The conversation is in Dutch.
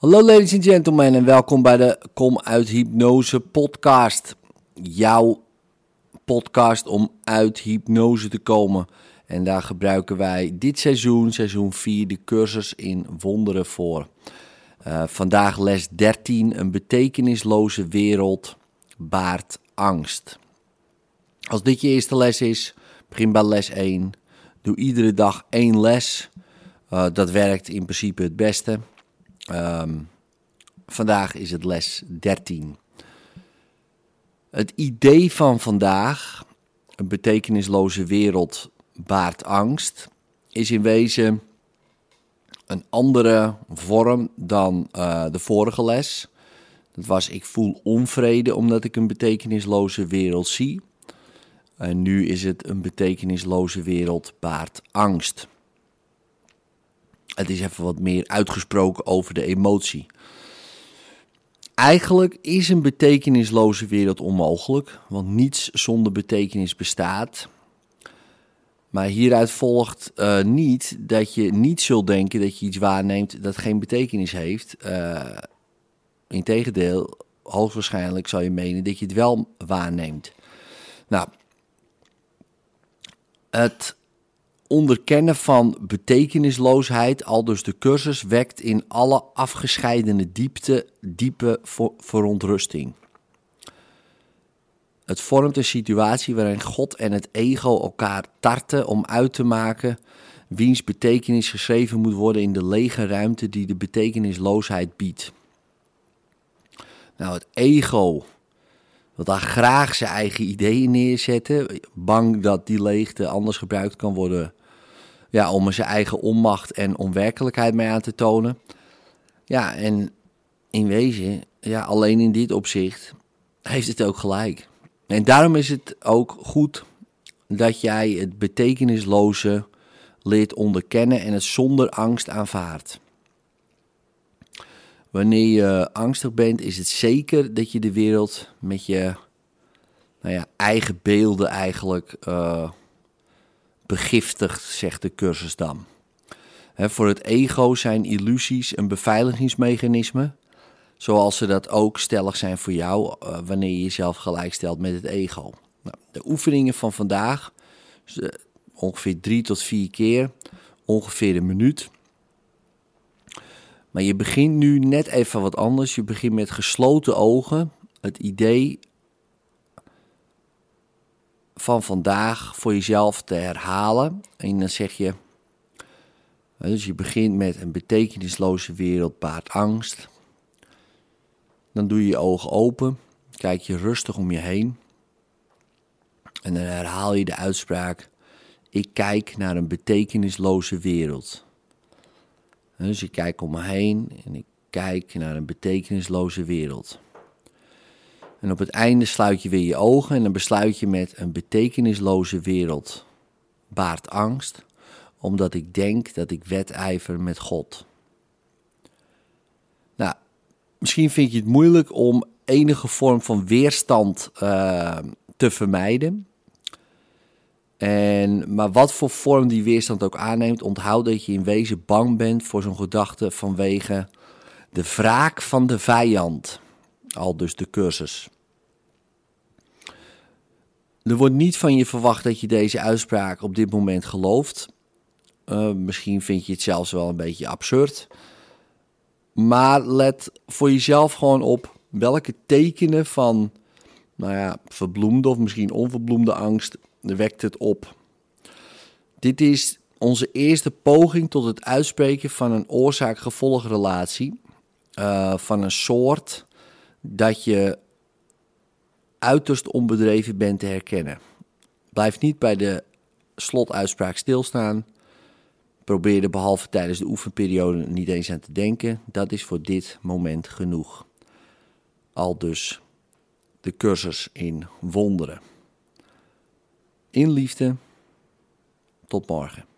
Hallo ladies and gentlemen en welkom bij de Kom uit Hypnose podcast. Jouw podcast om uit hypnose te komen. En daar gebruiken wij dit seizoen, seizoen 4, de cursus in wonderen voor. Uh, vandaag les 13, een betekenisloze wereld baart angst. Als dit je eerste les is, begin bij les 1. Doe iedere dag één les. Uh, dat werkt in principe het beste. Um, vandaag is het les 13. Het idee van vandaag, een betekenisloze wereld baart angst, is in wezen een andere vorm dan uh, de vorige les. Dat was ik voel onvrede omdat ik een betekenisloze wereld zie. En nu is het een betekenisloze wereld baart angst. Het is even wat meer uitgesproken over de emotie. Eigenlijk is een betekenisloze wereld onmogelijk, want niets zonder betekenis bestaat. Maar hieruit volgt uh, niet dat je niet zult denken dat je iets waarneemt dat geen betekenis heeft. Uh, Integendeel, hoogstwaarschijnlijk zal je menen dat je het wel waarneemt. Nou, het onderkennen van betekenisloosheid, al dus de cursus, wekt in alle afgescheidene diepte diepe verontrusting. Het vormt een situatie waarin God en het ego elkaar tarten om uit te maken wiens betekenis geschreven moet worden in de lege ruimte die de betekenisloosheid biedt. Nou, het ego wil daar graag zijn eigen ideeën neerzetten, bang dat die leegte anders gebruikt kan worden ja, om zijn eigen onmacht en onwerkelijkheid mee aan te tonen. Ja, en in wezen, ja, alleen in dit opzicht heeft het ook gelijk. En daarom is het ook goed dat jij het betekenisloze leert onderkennen en het zonder angst aanvaardt. Wanneer je angstig bent, is het zeker dat je de wereld met je nou ja, eigen beelden eigenlijk uh, begiftigt, zegt de cursus dan. voor het ego zijn illusies een beveiligingsmechanisme, zoals ze dat ook stellig zijn voor jou uh, wanneer je jezelf gelijkstelt met het ego. Nou, de oefeningen van vandaag, uh, ongeveer drie tot vier keer, ongeveer een minuut. Maar je begint nu net even wat anders. Je begint met gesloten ogen. Het idee van vandaag voor jezelf te herhalen. En dan zeg je. Dus je begint met een betekenisloze wereld baart angst. Dan doe je je ogen open. Kijk je rustig om je heen. En dan herhaal je de uitspraak: Ik kijk naar een betekenisloze wereld. Dus ik kijk om me heen en ik kijk naar een betekenisloze wereld. En op het einde sluit je weer je ogen en dan besluit je met een betekenisloze wereld baart angst, omdat ik denk dat ik wedijver met God. Nou, misschien vind je het moeilijk om enige vorm van weerstand uh, te vermijden. En, maar wat voor vorm die weerstand ook aanneemt, onthoud dat je in wezen bang bent voor zo'n gedachte vanwege de wraak van de vijand. Al dus de cursus. Er wordt niet van je verwacht dat je deze uitspraak op dit moment gelooft. Uh, misschien vind je het zelfs wel een beetje absurd. Maar let voor jezelf gewoon op welke tekenen van, nou ja, verbloemde of misschien onverbloemde angst wekt het op. Dit is onze eerste poging tot het uitspreken van een oorzaak-gevolgrelatie. Uh, van een soort dat je uiterst onbedreven bent te herkennen. Blijf niet bij de slotuitspraak stilstaan. Probeer er behalve tijdens de oefenperiode niet eens aan te denken. Dat is voor dit moment genoeg. Al dus de cursus in wonderen. In liefde. Tot morgen.